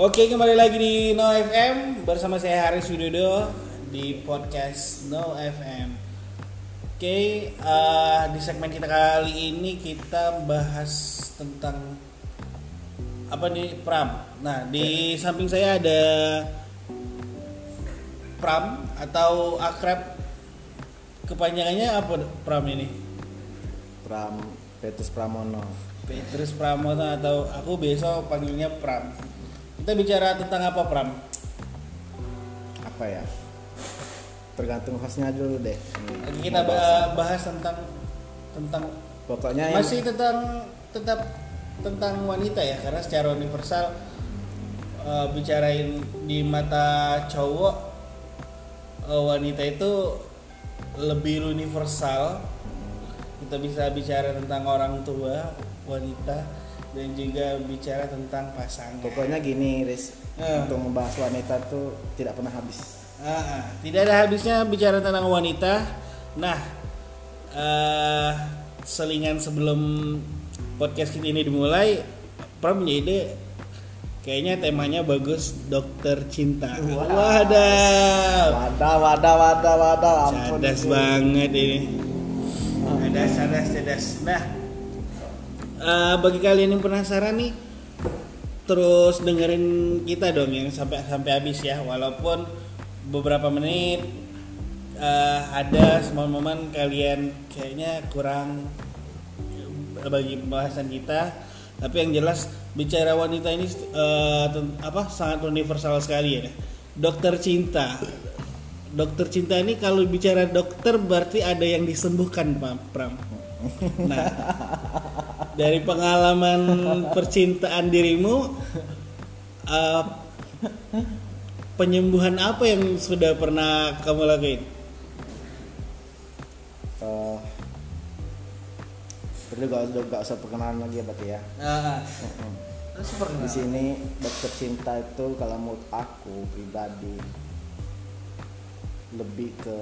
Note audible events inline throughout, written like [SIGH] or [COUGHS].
Oke kembali lagi di No FM bersama saya Haris Widodo di podcast No FM. Oke eh, di segmen kita kali ini kita bahas tentang apa nih Pram. Nah di samping saya ada Pram atau akrab kepanjangannya apa Pram ini? Pram Petrus Pramono. Petrus Pramono atau aku besok panggilnya Pram. Kita bicara tentang apa Pram? Apa ya? Tergantung hostnya dulu deh. Oke, kita ba- bahas tentang tentang Pokoknya yang masih tentang tetap tentang wanita ya karena secara universal eh, bicarain di mata cowok eh, wanita itu lebih universal kita bisa bicara tentang orang tua wanita dan juga bicara tentang pasangan pokoknya gini, Riz. Eh. Untuk membahas wanita tuh tidak pernah habis. Ah, ah. tidak ada habisnya bicara tentang wanita. Nah, eh, selingan sebelum podcast kita ini dimulai, Pram punya ide. Kayaknya temanya bagus, dokter cinta. Wadah, Wadah, wadah, wadah, wadah. Cadas banget ini. Cadas, cadas, cadas. Nah, eh, bagi kalian yang penasaran nih, terus dengerin kita dong yang sampai sampai habis ya. Walaupun beberapa menit eh, ada momen-momen kalian kayaknya kurang bagi pembahasan kita. Tapi yang jelas bicara wanita ini ten- apa sangat universal sekali ya. Dokter cinta. Dokter cinta ini kalau bicara dokter berarti ada yang disembuhkan Pak Pram. Nah dari pengalaman [LAUGHS] percintaan dirimu eh, penyembuhan apa yang sudah pernah kamu lakuin Eh, Berarti gak, gak usah perkenalan lagi ya berarti ya. Terus pernah. Di sini dokter cinta itu kalau menurut aku pribadi lebih ke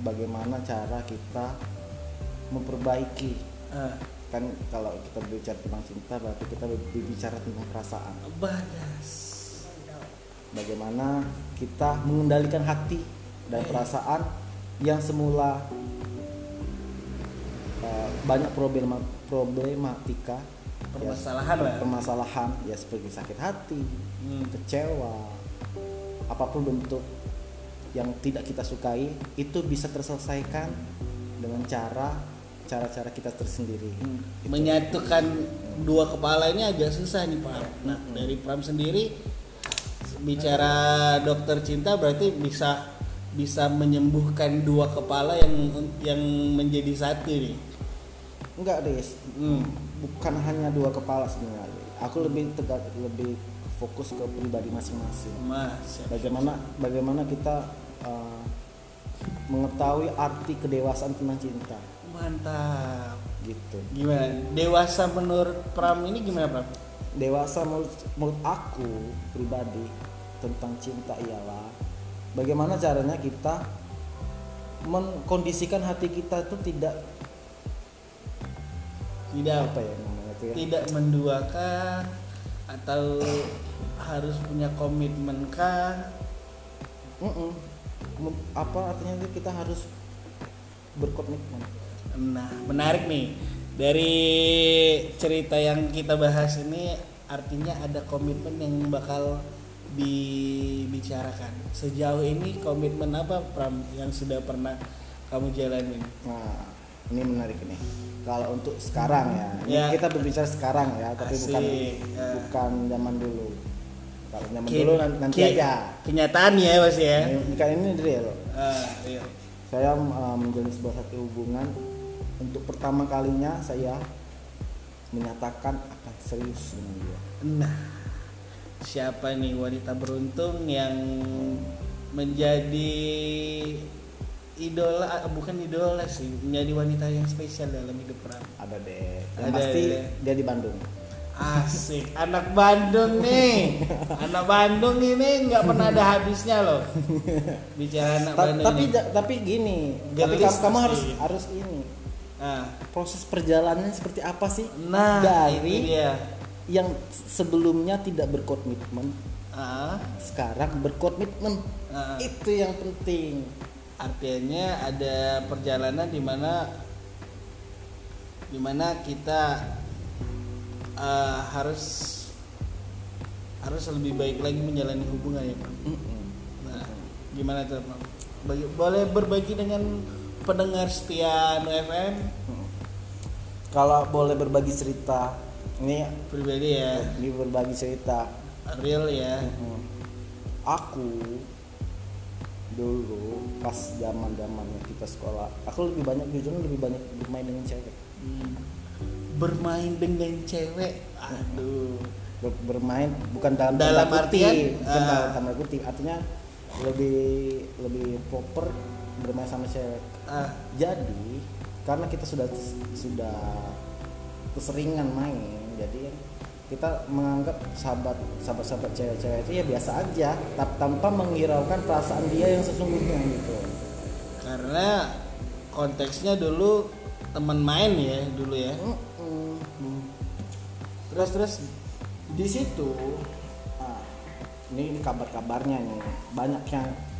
bagaimana cara kita memperbaiki Ah, kan kalau kita bicara tentang cinta berarti kita berbicara tentang perasaan badas. bagaimana kita mengendalikan hati dan perasaan yang semula eh, banyak problema problematika ya, Permasalahan lah. permasalahan ya seperti sakit hati Hmm. kecewa apa pun bentuk yang tidak kita sukai itu bisa terselesaikan dengan cara cara-cara kita tersendiri Hmm. Gitu. Menyatukan dua kepala ini agak susah nih Pak. Nah, dari Pram sendiri bicara dokter cinta berarti bisa bisa menyembuhkan dua kepala yang yang menjadi satu nih. enggak Riz Hmm. bukan hanya dua kepala sebenarnya aku lebih tegak lebih fokus ke pribadi masing-masing Mas, bagaimana bagaimana kita uh, mengetahui arti kedewasaan tentang cinta mantap. gitu Gimana? Dewasa menurut Pram ini gimana Pram? dewasa menurut, menurut aku pribadi tentang cinta ialah bagaimana caranya kita mengkondisikan hati kita itu tidak Tidak apa ya namanya itu ya tidak menduakan atau harus punya komitmen kah? Mm-mm. Mem- apa artinya itu kita harus berkomitmen Nah, menarik nih. Dari cerita yang kita bahas ini artinya ada komitmen yang bakal dibicarakan. Sejauh ini komitmen apa Pram yang sudah pernah kamu jalanin? Nah, ini menarik nih. Kalau untuk sekarang ya, ini Ya. kita berbicara sekarang ya, tapi Asik, bukan ya. bukan zaman dulu. Kalau zaman Ki- dulu nan- nanti ki- aja. Kenyataan ya Mas ya. Ini, kan ini real. Ah, iya. Saya uh, menjalin sebuah satu hubungan untuk pertama kalinya saya menyatakan akan serius dengan dia. Nah, siapa nih wanita beruntung yang menjadi idola ah, bukan idola sih, menjadi wanita yang spesial dalam hidup Pram. Ada deh. Yang Ada, pasti ada. dia di Bandung. Asik, anak Bandung nih. [LAUGHS] Anak Bandung ini nggak pernah ada habisnya loh. Bicara anak Ta- Bandung. tapi ini. tapi gini, tapi Gelis kamu, kamu pasti. harus harus ini Nah, proses perjalanannya seperti apa sih nah dari dia. yang sebelumnya tidak berkomitmen Ah, sekarang berkomitmen ah. itu yang penting artinya ada perjalanan di mana di mana kita eh, harus harus lebih baik lagi menjalani hubungan ya Pak. Mm-mm. Nah, gimana tuh Pak? Boleh berbagi dengan pendengar setia Nu FM kalau boleh berbagi cerita ini pribadi ya, ini berbagi cerita real ya. Aku dulu pas zaman zamannya kita sekolah aku lebih banyak jujur lebih banyak bermain dengan cewek Hmm. Bermain dengan cewek, aduh. Ber- bermain bukan dalam Dalam tanda kutip, artian, bukan ah. dalam tanda kutip artinya lebih lebih proper bermain sama cewek Ah, jadi karena kita sudah sudah keseringan main jadi kita menganggap sahabat sahabat sahabat cewek-cewek itu ya biasa aja tanpa menghiraukan perasaan dia yang sesungguhnya gitu karena konteksnya dulu teman main ya dulu ya. Mm-mm. Hmm. Terus terus di situ ah, ini, kabar-kabarnya nih banyak yang ya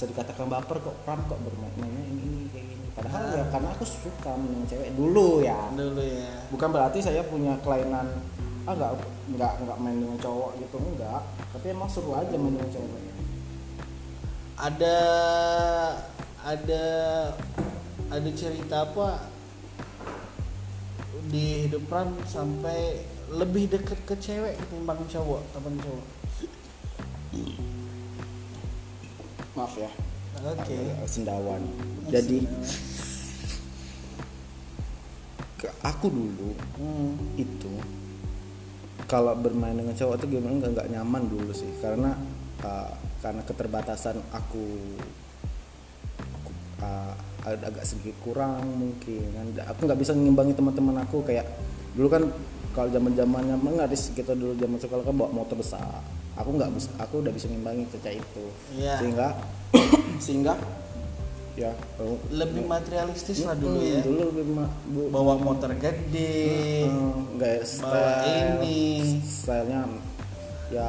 bisa dikatakan baper kok pram kok bermain ini, ini kayak gini padahal Ah. ya karena aku suka main cewek dulu ya dulu ya. bukan berarti saya punya kelainan ah nggak nggak nggak main dengan cowok gitu enggak tapi emang seru aja main dengan cewek Ada ada ada cerita apa di hidup Pram sampai lebih deket ke cewek ketimbang cowok teman cowok. [LAUGHS] maaf ya. Oke. agak sendawan. Jadi ke- aku dulu Hmm. itu kalau bermain dengan cowok itu gimana? Nggak nggak nyaman dulu sih. Karena uh, karena keterbatasan aku uh, ag- agak sedikit kurang mungkin. Kan aku nggak bisa ngimbangi teman-teman aku. Kayak dulu kan kalau zaman zamannya mengaris kita dulu zaman sekolah kan bawa motor besar aku nggak bisa aku udah bisa ngimbangi cerita itu Iya. sehingga [COUGHS] sehingga ya oh, Lebih materialistis lah dulu ya. dulu lebih ma- bu- Bawa motor gede. Gaya bawa style ini. stylenya ya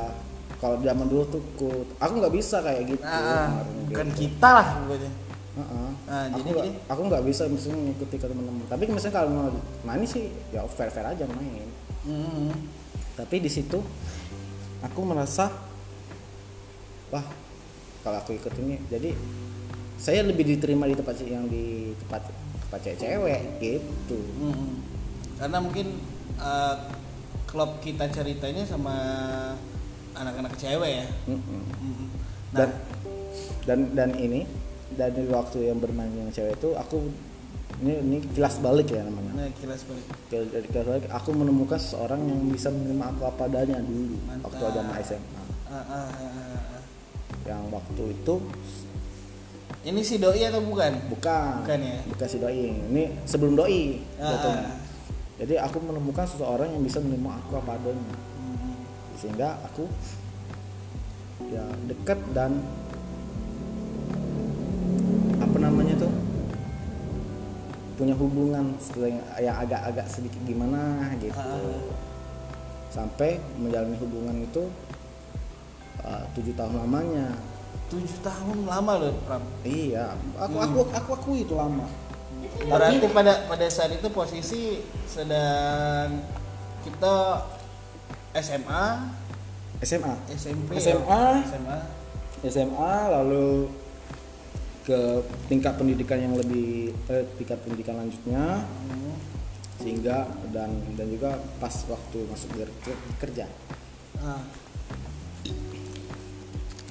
kalau zaman dulu tuh ku- aku nggak bisa kayak gitu Ah, kemarin bukan gitu. kita lah pokoknya. Heeh. Ah, aku jadi nggak aku nggak bisa misalnya ngikuti ke teman-teman tapi misalnya kalau mau main sih ya fair fair aja main Hmm. tapi di situ aku merasa wah kalau aku ikut ini jadi saya lebih diterima di tempat yang di tempat tempat cewek-cewek gitu Mm-mm. Karena mungkin eh, klub kita ceritanya sama anak-anak cewek ya. Mm-mm. dan Nah, dan dan ini dari waktu yang bermain dengan cewek itu aku ini ini kilas balik ya namanya nah kilas balik. Kilas balik aku menemukan seseorang yang bisa menerima aku apa adanya dulu Mantap. waktu zaman SMA Ah, ah, ah, ah, ah. yang waktu itu Ini si doi atau bukan? bukan Bukan ya? bukan si doi ini sebelum doi Ah, ah. jadi aku menemukan seseorang yang bisa menerima aku apa adanya Mm. sehingga aku ya dekat dan punya hubungan yang yang agak-agak sedikit gimana gitu Ah. sampai menjalani hubungan itu uh, tujuh tahun lamanya Tujuh tahun lama loh Pram. iya aku Hmm. aku aku aku itu lama Berarti pada pada saat itu posisi sedang kita SMA, SMA SMP, SMA. SMA. SMA lalu ke tingkat pendidikan yang lebih eh, tingkat pendidikan lanjutnya Hmm. sehingga dan dan juga pas waktu masuk ker- ker- kerja Ah.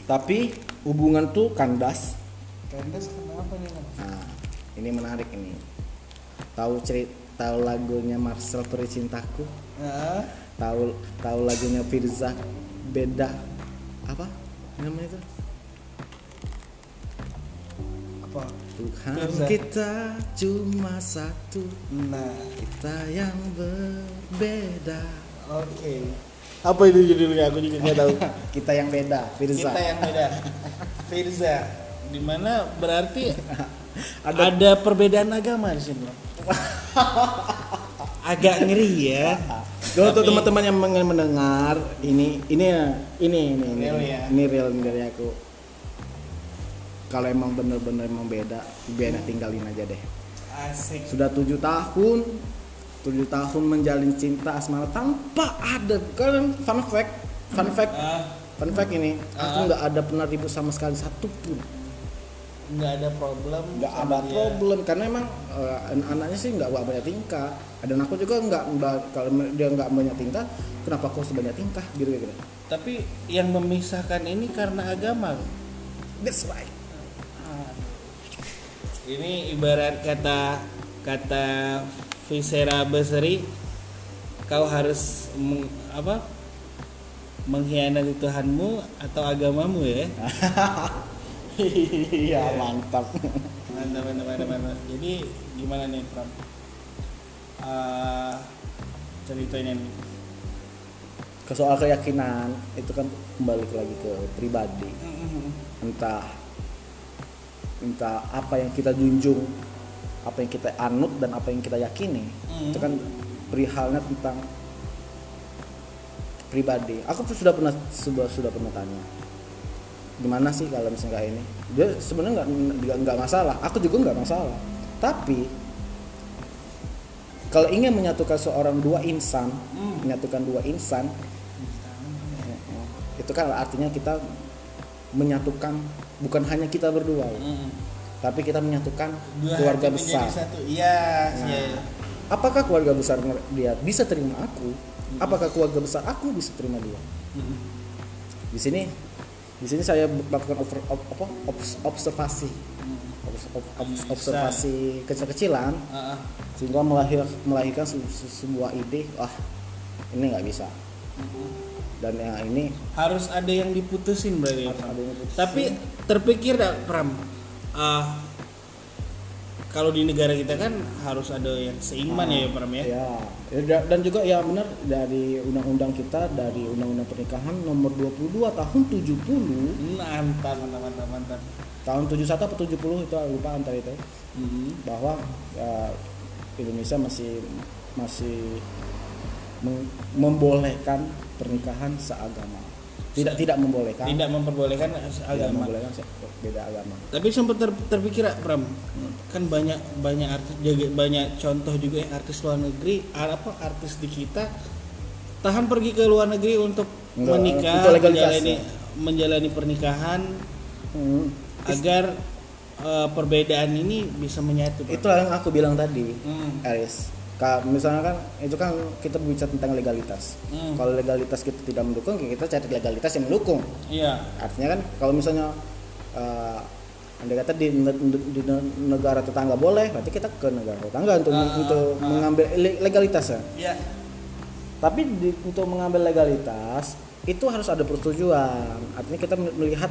tapi hubungan tuh kandas Kandas kenapa nih? Nah ini menarik ini tahu cerita tahu lagunya Marcel Peri Cintaku Ah. tahu tahu lagunya Firza beda apa namanya itu Apa? Tuhan Firza. kita cuma satu Nah, kita yang berbeda oke. Apa itu judulnya? Aku juga nggak tahu. [LAUGHS] kita yang beda Firza Kita yang beda. Firza. Di mana berarti [LAUGHS] Ada- ada, perbedaan agama di sini. Bro. [LAUGHS] Agak ngeri ya. Kalau untuk Tapi- teman-teman yang mendengar ini ini ini ini ini Real ya. ini real dari aku. Kalau emang bener-bener emang beda, biar tinggalin aja deh. asik Sudah tujuh tahun, tujuh tahun menjalin cinta asmara tanpa ada kan fun fact, fun fact, Ah, fun fact ini aku Ah. nggak ada pernah ribut sama sekali satu pun. nggak ada problem nggak ada dia. problem karena emang eh, anaknya sih nggak banyak tingkah dan aku juga nggak kalau dia nggak banyak tingkah kenapa kau sebanyak tingkah gitu gitu tapi yang memisahkan ini karena agama that's right ini ibarat kata kata Visera Beseri kau harus meng- apa? Mengkhianati Tuhanmu atau agamamu ya? [LAUGHS] Iya mantap. Mantap mantap mantap, mantap. jadi gimana nih Pram? Eh, ceritanya nih ke soal keyakinan itu kan kembali lagi ke pribadi. Entah entah apa yang kita junjung apa yang kita anut dan apa yang kita yakini. Hmm. itu kan perihalnya tentang pribadi. Aku tuh sudah pernah sudah sudah pernah tanya gimana sih kalau misalnya kayak ini? Dia sebenarnya nggak nggak masalah. Aku juga nggak masalah. Tapi kalau ingin menyatukan seorang dua insan Hmm. menyatukan dua insan. itu kan artinya kita menyatukan bukan hanya kita berdua Mm. tapi kita menyatukan Dua keluarga besar satu. Iya, Nah, iya, iya. apakah keluarga besar dia bisa terima aku apakah keluarga besar aku bisa terima dia Mm. di sini di sini saya melakukan over, op- apa, obs- observasi Mm. obs- ob- observasi kecil-kecilan Ah, ah. sehingga melahir, melahirkan se- se- sebuah ide wah ini nggak bisa Mm. Dan yang ini harus ada yang diputusin berarti harus ada yang diputusin. tapi terpikir tak Pram. Ah, kalau di negara kita kan harus ada yang seiman ya Pram ya? Ya, ya, da- dan juga ya benar dari undang-undang kita dari undang-undang pernikahan nomor 22 tahun 70 mantap mantap mantap mantap. Tahun 71 atau 70 itu lupa antara itu. Hmm. bahwa ya, Indonesia masih masih membolehkan pernikahan seagama. Tidak tidak membolehkan. tidak memperbolehkan agama membolehkan beda agama. tapi sempat ter- terpikir tak, Pram kan banyak banyak artis banyak contoh juga yang artis luar negeri apa artis di kita tahan pergi ke luar negeri untuk Enggak, menikah menjalani ya. menjalani pernikahan Hmm. agar eh, perbedaan ini bisa menyatu Pram. Itulah yang aku bilang tadi. Hmm. Aris. Misalnya kan itu kan kita berbicara tentang legalitas. Hmm. Kalau legalitas kita tidak mendukung, ya kita cari legalitas yang mendukung. iya Artinya kan kalau misalnya uh, andai kata di, di ne- negara tetangga boleh, berarti kita ke negara tetangga untuk Ah, untuk ah. mengambil le- legalitasnya. iya Tapi di- untuk mengambil legalitas itu harus ada persetujuan. Artinya kita melihat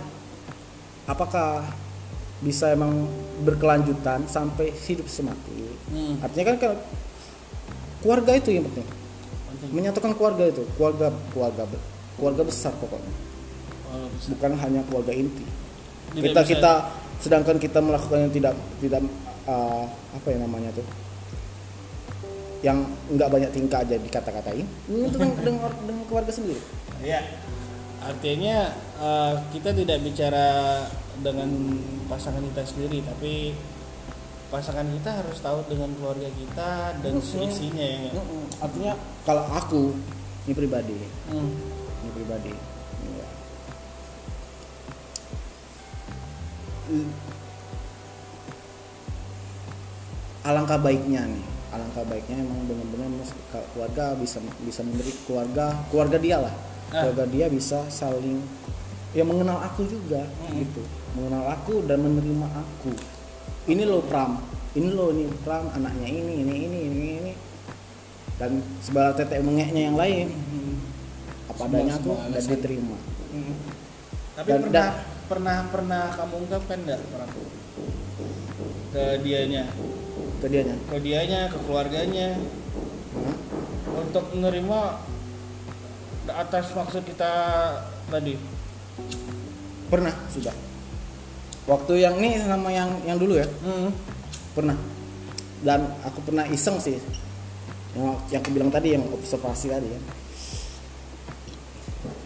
apakah bisa emang berkelanjutan sampai hidup semati. Hmm. Artinya kan keluarga itu yang penting. Menyatukan keluarga itu, keluarga keluarga keluarga besar pokoknya. Oh. Bukan hanya keluarga inti. Kita bisa- kita sedangkan kita melakukan yang tidak tidak uh, apa ya namanya tuh yang nggak banyak tingkah aja dikata-katain itu kan dengan, dengan keluarga sendiri Iya. Artinya eh, kita tidak bicara dengan pasangan kita sendiri, tapi pasangan kita harus tahu dengan keluarga kita dan Mhm. seisinya ya. Mm-mm. artinya kalau aku ini pribadi Hmm. ini pribadi ya. alangkah baiknya nih alangkah baiknya emang benar-benar keluarga bisa bisa memberi keluarga keluarga dia lah Ah. keluarga dia bisa saling ya mengenal aku juga Mm. gitu mengenal aku dan menerima aku ini loh Pram ini loh nih Pram anaknya ini ini ini ini ini. Dan sebalah tetek mengeknya yang lain. Hmm. apa Semua- adanya semua dan diterima. Hmm. Tapi Dan- pernah dan- pernah pernah kamu ungkapkan enggak pernah ke dianya, ke dianya? Ke dianya, ke keluarganya? Hah? untuk menerima atas maksud kita tadi. pernah sudah waktu yang ini sama yang yang dulu ya? Hmm. pernah. Dan aku pernah iseng sih. Yang yang aku bilang tadi yang observasi tadi ya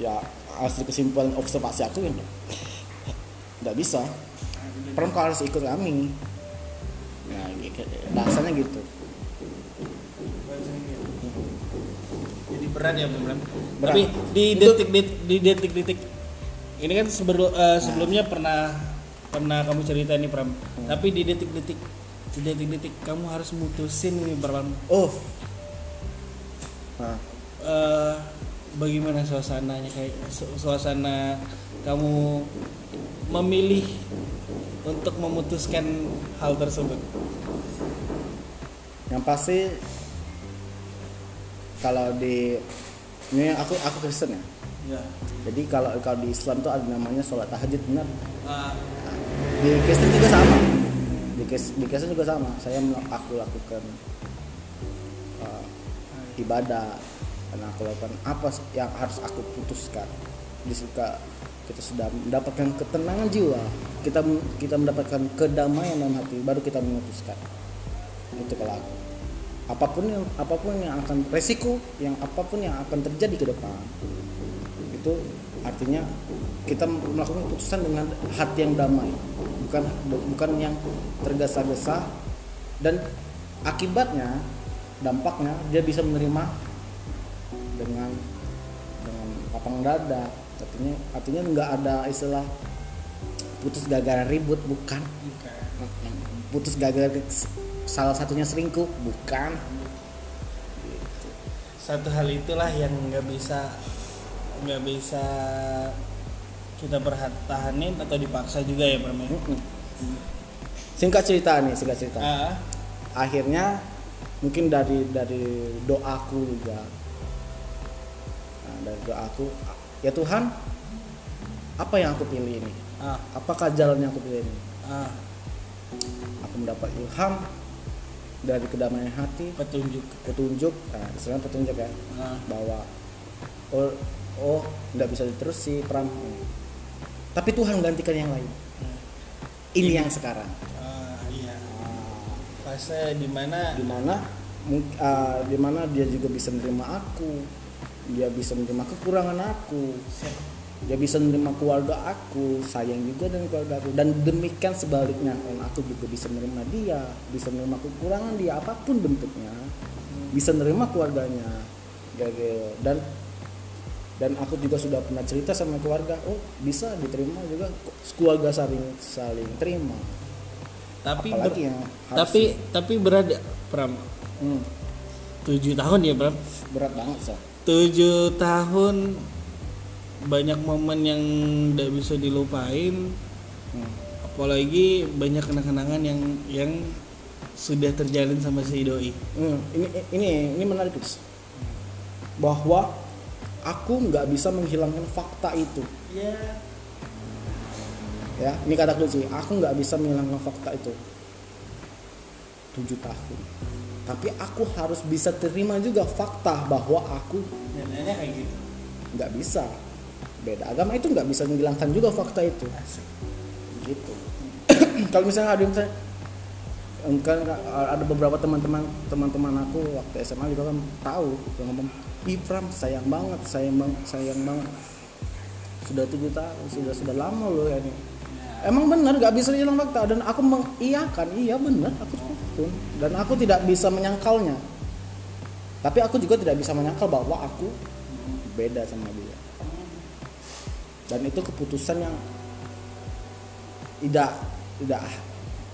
ya hasil kesimpulan observasi aku ya. [LAUGHS] Nggak bisa. Perempuan harus ikut kami. Nah gitu, bahasanya gitu. Jadi berat ya Berat. tapi di detik detik di detik detik ini kan sebelum eh, sebelumnya pernah pernah kamu cerita nih Pram. Tapi di detik detik di detik detik kamu harus mutusin ini Pram. Oh. Nah, Eh, bagaimana suasananya? Kayak su- suasana kamu memilih untuk memutuskan hal tersebut? Yang pasti kalau di ini aku aku Kristen ya. Ya. Jadi kalau kalau di Islam tuh ada namanya sholat tahajud benar? Ah, di Kristen juga sama. Di, di Kristen juga sama. Saya aku lakukan uh, ibadah. Dan aku lakukan apa yang harus aku putuskan. Disuka kita sudah mendapatkan ketenangan jiwa kita kita mendapatkan kedamaian dalam hati baru kita memutuskan. Itu kalau aku. Apa pun yang apa pun yang akan resiko yang apa pun yang akan terjadi ke depan itu artinya kita melakukan keputusan dengan hati yang damai bukan bukan yang tergesa-gesa. Dan akibatnya dampaknya dia bisa menerima dengan dengan lapang dada. Artinya artinya nggak ada istilah putus gara-gara ribut bukan. Putus gara-gara salah satunya selingkuh bukan. Satu hal itulah yang nggak bisa nggak bisa kita bertahanin atau dipaksa juga ya Pram ya? Mm-mm. singkat cerita nih singkat cerita. Ah, akhirnya mungkin dari dari doaku juga. Nah, dari doaku ya Tuhan apa yang aku pilih ini? Ah, apakah jalan yang aku pilih ini? Ah, aku mendapat ilham dari kedamaian hati. Petunjuk. Petunjuk. Nah istilahnya petunjuk ya. Ah, bahwa oh oh nggak bisa diterusi perang tapi Tuhan gantikan yang lain. Ini yang sekarang. Ah, iya. Ah, fase di mana di mana mung- ah, di mana dia juga bisa menerima aku. Dia bisa menerima kekurangan aku. Dia bisa menerima keluarga aku sayang juga dengan keluarga aku. Dan demikian sebaliknya dan aku juga bisa menerima dia bisa menerima kekurangan dia apa pun bentuknya. Bisa menerima keluarganya. Gagal. dan dan aku juga sudah pernah cerita sama keluarga oh bisa diterima juga. Keluarga saling saling terima. Tapi ber- yang harus- tapi tapi berada Pram? Hmm, tujuh tahun ya Pram? Berat banget sih tujuh tahun banyak momen yang tidak bisa dilupain. Hmm. apalagi banyak kenang-kenangan yang yang sudah terjalin sama si doi. Hmm, ini ini ini menarik Guys. bahwa aku nggak bisa menghilangkan fakta itu. Ya ya ini kata kunci. Aku nggak bisa menghilangkan fakta itu. Tujuh tahun. Tapi aku harus bisa terima juga fakta bahwa aku kayak gitu. nggak bisa. Beda agama itu nggak bisa menghilangkan juga fakta itu. Asik. Gitu. [CLEARS THROAT] Kalau misalnya ada yang misalnya kan ada beberapa teman-teman teman-teman aku waktu SMA juga kan tahu yang ngomong Ipram sayang banget sayang banget sayang banget. Sudah tujuh tahun sudah sudah lama loh ya ini. Emang benar nggak bisa hilang fakta. Dan aku mengiyakan iya benar aku pun dan aku tidak bisa menyangkalnya. Tapi aku juga tidak bisa menyangkal bahwa aku beda sama dia. Dan itu keputusan yang tidak tidak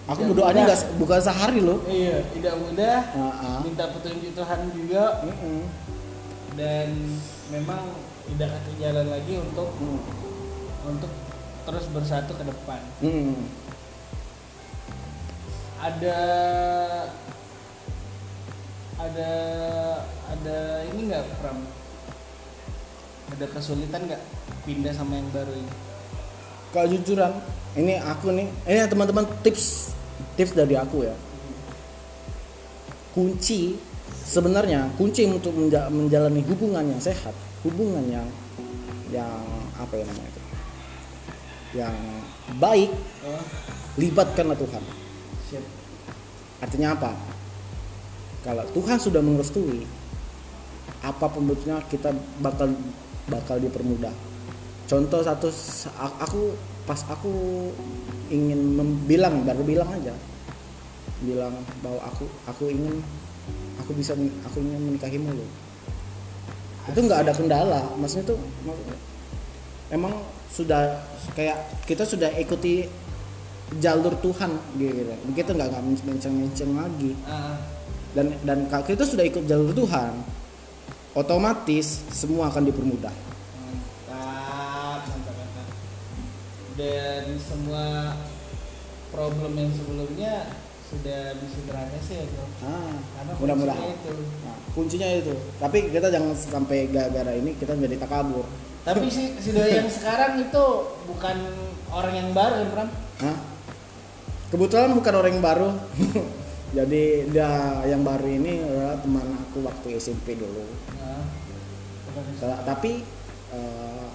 aku Tidak berdoanya nggak bukan sehari loh. Iya tidak mudah. Ah, ah. minta petunjuk Tuhan juga. Mm-mm. Dan memang tidak akan jalan lagi untuk Mm. untuk terus bersatu ke depan. Mm. ada ada ada ini nggak Pram? Ada kesulitan nggak pindah sama yang baru ini? Kalau jujuran ini aku nih ini teman-teman tips tips dari aku ya. Kunci sebenarnya kunci untuk menja- menjalani hubungan yang sehat hubungan yang yang apa ya namanya itu? Yang baik oh libatkanlah Tuhan. Siap. Artinya apa? Kalau Tuhan sudah merestui apa pun bentuknya kita bakal bakal dipermudah. Contoh satu aku pas aku ingin mem- bilang baru bilang aja. Bilang bahwa aku aku ingin aku bisa aku ingin menikahimu loh. Itu nggak ada kendala maksudnya tuh emang sudah kayak kita sudah ikuti jalur Tuhan gitu. Kita nggak nggak menceng-menceng lagi. Ah, dan dan kalau kita sudah ikut jalur Tuhan otomatis semua akan dipermudah. Mantap mantap mantap. Dan semua problem yang sebelumnya sudah bisa teratasi ya bro. Ah, karena mudah-mudahan. kuncinya itu. Nah, kuncinya itu. Tapi kita jangan sampai gara-gara ini kita menjadi takabur tapi si si doi yang sekarang itu bukan orang yang baru kan Pram Hah? kebetulan bukan orang yang baru. [LAUGHS] Jadi dia yang baru ini adalah teman aku waktu SMP dulu. Nah, tapi eh,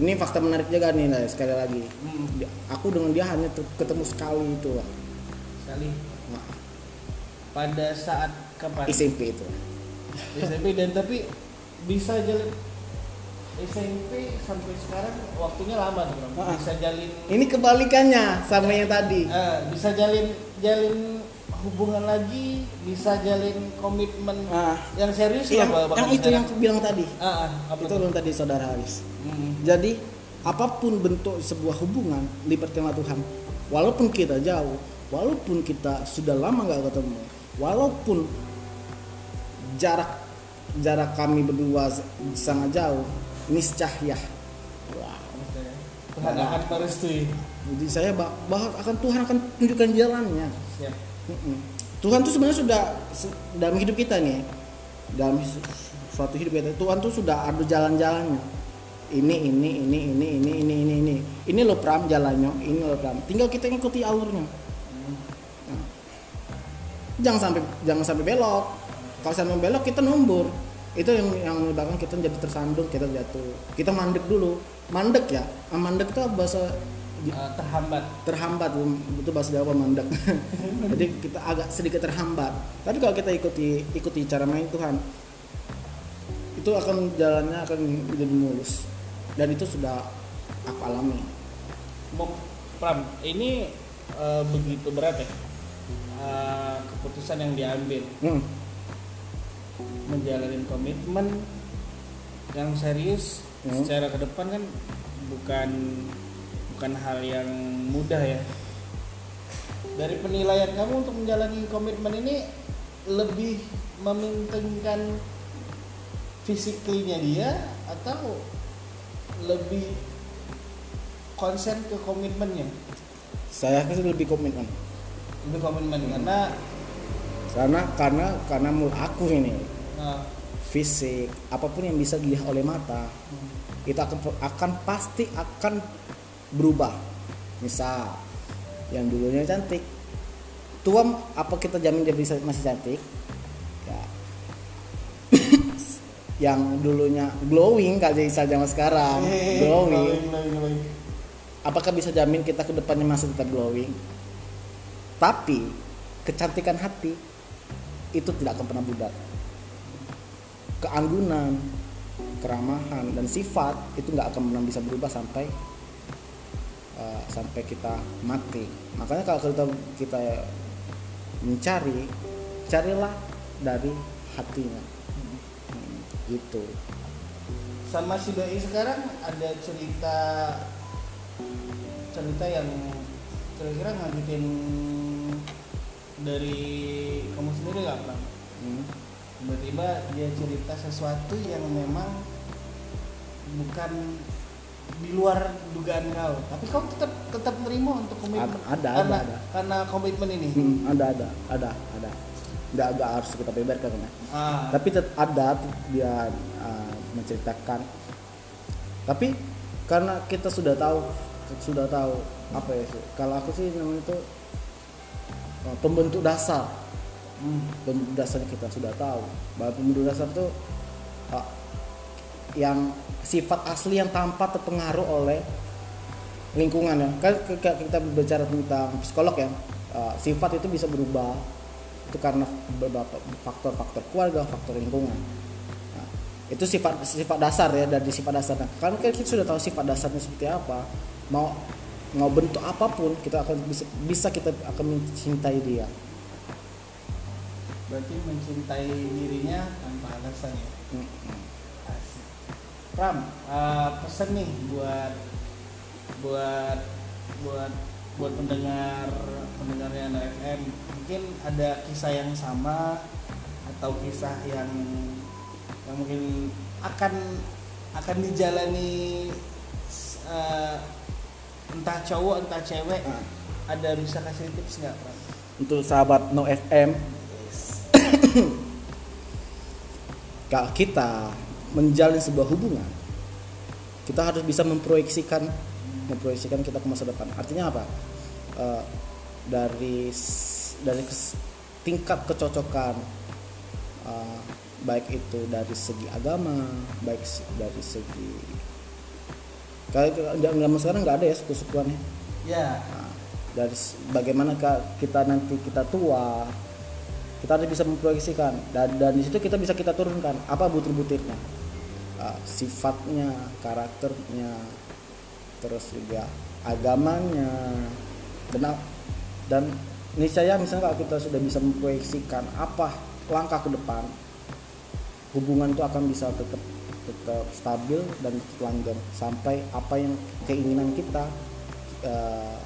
ini fakta menarik juga nih lah sekali lagi. Hmm, aku dengan dia hanya ketemu sekali itu lah sekali. Nah, pada saat kapan? SMP itu. SMP dan tapi bisa jalin SMP sampai sekarang waktunya lama tuh bisa jalin ini kebalikannya sama yang tadi. Eh, bisa jalin jalin hubungan lagi bisa jalin komitmen Ah. yang serius yang, lah yang itu yang aku bilang tadi. Ah, ah, apa itu yang tadi saudara Haris. Hmm. jadi apa pun bentuk sebuah hubungan libatkanlah Tuhan. Walaupun kita jauh walaupun kita sudah lama nggak ketemu walaupun jarak jarak kami berdua sangat jauh niscaya. Wow. Tuhan akan merestui. Jadi saya bah- bahwa akan Tuhan akan tunjukkan jalannya. Siap Tuhan tuh sebenarnya sudah dalam hidup kita nih dalam su- suatu hidup kita Tuhan tuh sudah ada jalan-jalannya. Ini ini ini ini ini ini ini ini. Ini lo pram jalannya ini lo pram. Tinggal kita ikuti alurnya. Nah. jangan sampai jangan sampai belok. Kalau sampai belok kita nombor itu yang yang menyebabkan kita jadi tersandung kita jatuh. Kita mandek dulu. Mandek ya. Mandek tuh bahasa Ah, terhambat. Terhambat itu bahasa Jawa mandek. [LAUGHS] Jadi kita agak sedikit terhambat. Tapi kalau kita ikuti ikuti cara main Tuhan itu akan jalannya akan menjadi mulus. Dan itu sudah aku alami. Mau Pram ini eh, begitu berat ya Eh, keputusan yang diambil hmm. menjalani komitmen yang serius Hmm. secara ke depan kan bukan bukan hal yang mudah ya. Dari penilaian kamu untuk menjalani komitmen ini lebih mementingkan fisiklinya dia atau lebih konsen ke komitmennya? saya sih lebih komitmen Lebih komitmen karena karena karena karena menurut aku ini eh, fisik apa pun yang bisa dilihat oleh mata itu akan akan pasti akan berubah. Misal yang dulunya cantik. Tua apa kita jamin dia bisa masih cantik? Ya. [COUGHS] Yang dulunya glowing kak jadi zaman sekarang. Eh, glowing. glowing, glowing. apakah bisa jamin kita ke depannya masih tetap glowing? Tapi kecantikan hati itu tidak akan pernah pudar keanggunan keramahan dan sifat itu nggak akan pernah bisa berubah sampai uh, sampai kita mati. Makanya kalau kita kita mencari carilah dari hatinya. Hmm, gitu. Sama si doi sekarang ada cerita cerita yang kira-kira ngajutin dari kamu sendiri nggak pernah Hmm. tiba-tiba dia cerita sesuatu yang memang bukan di luar dugaan kau. Tapi kau tetap tetap nerima untuk komitmen. Ada- ada, karena ada, ada. karena komitmen ini. Hmm, ada ada ada ada. Nggak nggak harus kita beberkan ya. Ah, tapi ada dia uh, menceritakan. Tapi karena kita sudah tahu sudah tahu apa ya sih kalau aku sih namanya itu uh, pembentuk dasar. Hmm, pembentuk dasarnya kita sudah tahu. Bahwa pembentuk dasar itu uh, yang sifat asli yang tanpa terpengaruh oleh lingkungan ya. Kan kita berbicara tentang psikolog ya uh, sifat itu bisa berubah. Itu karena beberapa faktor-faktor keluarga faktor lingkungan. Nah, itu sifat sifat dasar ya dari sifat dasarnya kan kita sudah tahu sifat dasarnya seperti apa. Mau mau bentuk apa pun kita akan bisa bisa kita akan mencintai dia. Berarti mencintai dirinya tanpa alasan ya? Hmm. Pram uh, pesan nih buat buat buat buat pendengar pendengarnya Anda FM mungkin ada kisah yang sama atau kisah yang yang mungkin akan akan dijalani uh, entah cowok entah cewek Ah. ada bisa kasih tips nggak Pram? untuk sahabat No FM [COUGHS] kalau kita menjalin sebuah hubungan kita harus bisa memproyeksikan memproyeksikan kita ke masa depan. Artinya apa? Eh, dari dari kes- tingkat kecocokan eh, baik itu dari segi agama baik dari segi kalau zaman sekarang nggak ada ya suku-sukuannya Ya, Nah, dari bagaimana kita nanti kita tua kita harus bisa memproyeksikan. Dan dan di situ kita bisa kita turunkan apa butir-butirnya Uh, sifatnya karakternya terus juga agamanya. Dan a- dan niscaya misalnya kalau kita sudah bisa memproyeksikan apa langkah ke depan hubungan itu akan bisa tetap tetap stabil dan langgeng sampai apa yang keinginan kita eh,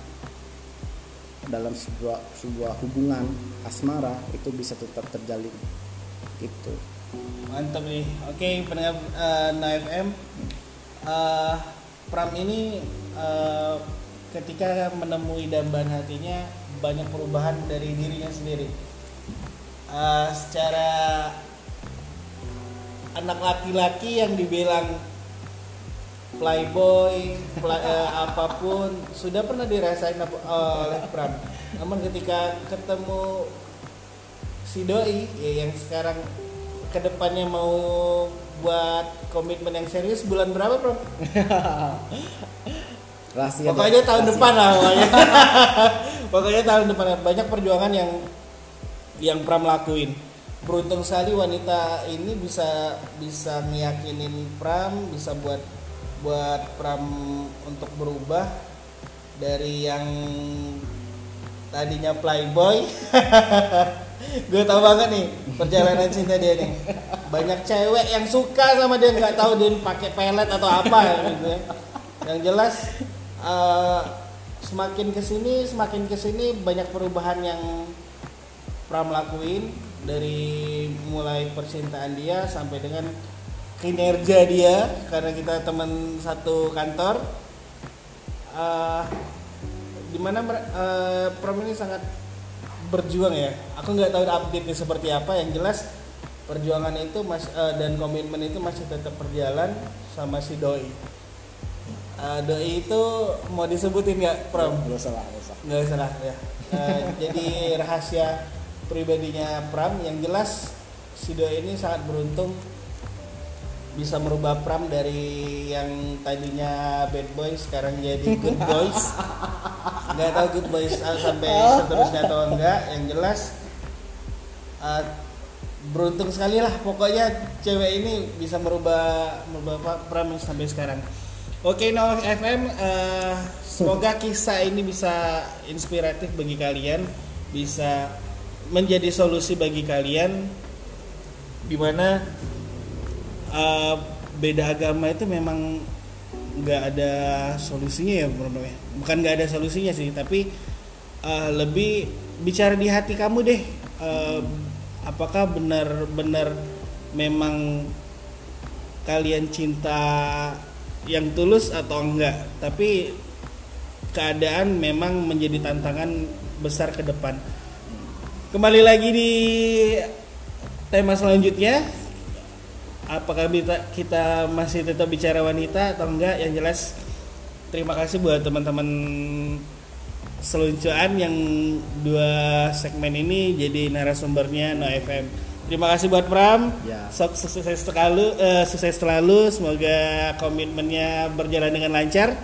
dalam sebuah sebuah hubungan asmara itu bisa tetap terjalin. Gitu Mantap nih. Oke, pendengar uh, Nah FM. Uh, Pram ini uh, ketika menemui dambaan hatinya banyak perubahan dari dirinya sendiri. Uh, secara anak laki-laki yang dibilang playboy, pla- [LAUGHS] eh, apa pun sudah pernah dirasain eh, oleh Pram. Namun ketika ketemu si doi ya, yang sekarang ke depannya mau buat komitmen yang serius bulan berapa Pram? [LAUGHS] rahasia Pokoknya deh, tahun rahasia. depan lah pokoknya. [LAUGHS] pokoknya tahun depan banyak perjuangan yang yang Pram lakuin. Beruntung sekali wanita ini bisa bisa ngiyakinin Pram, bisa buat buat Pram untuk berubah dari yang tadinya playboy. [LAUGHS] Gue tau banget nih perjalanan cinta dia nih. Banyak cewek yang suka sama dia nggak tahu dia pakai pelet atau apa gitu ya. Yang jelas eh, semakin ke sini semakin ke sini banyak perubahan yang Pram lakuin dari mulai percintaan dia sampai dengan kinerja dia karena kita teman satu kantor Eh, di mana mer- eh, Pram ini sangat berjuang ya. Aku nggak tahu update nya seperti apa. Yang jelas perjuangan itu mas eh, dan komitmen itu masih tetap berjalan sama si doi. Eh, doi itu mau disebutin nggak Pram? Nggak usah lah nggak usah. Nggak salah ya. Eh, jadi rahasia pribadinya Pram yang jelas si doi ini sangat beruntung bisa merubah Pram dari yang tadinya bad boy sekarang jadi [LAUGHS] good boys. Nggak tahu good boys uh, sampai seterusnya atau enggak yang jelas uh, beruntung sekali lah. Pokoknya cewek ini bisa merubah merubah Pram sampai sekarang. Oke no FM uh, semoga kisah ini bisa inspiratif bagi kalian bisa menjadi solusi bagi kalian di mana uh, beda agama itu memang nggak ada solusinya ya Bruno ya. Bukan nggak ada solusinya sih tapi uh, lebih bicara di hati kamu deh Uh, apakah benar-benar memang kalian cinta yang tulus atau enggak tapi keadaan memang menjadi tantangan besar ke depan. Kembali lagi di tema selanjutnya apakah kita, kita masih tetap bicara wanita atau enggak? Yang jelas terima kasih buat teman-teman seluncuran yang dua segmen ini jadi narasumbernya No FM terima kasih buat Pram. Ya. Sok- sukses selalu eh, sukses selalu. Semoga komitmennya berjalan dengan lancar.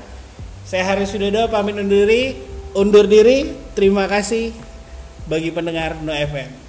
Saya Haris Widodo pamit undur diri. Undur diri. Terima kasih bagi pendengar No FM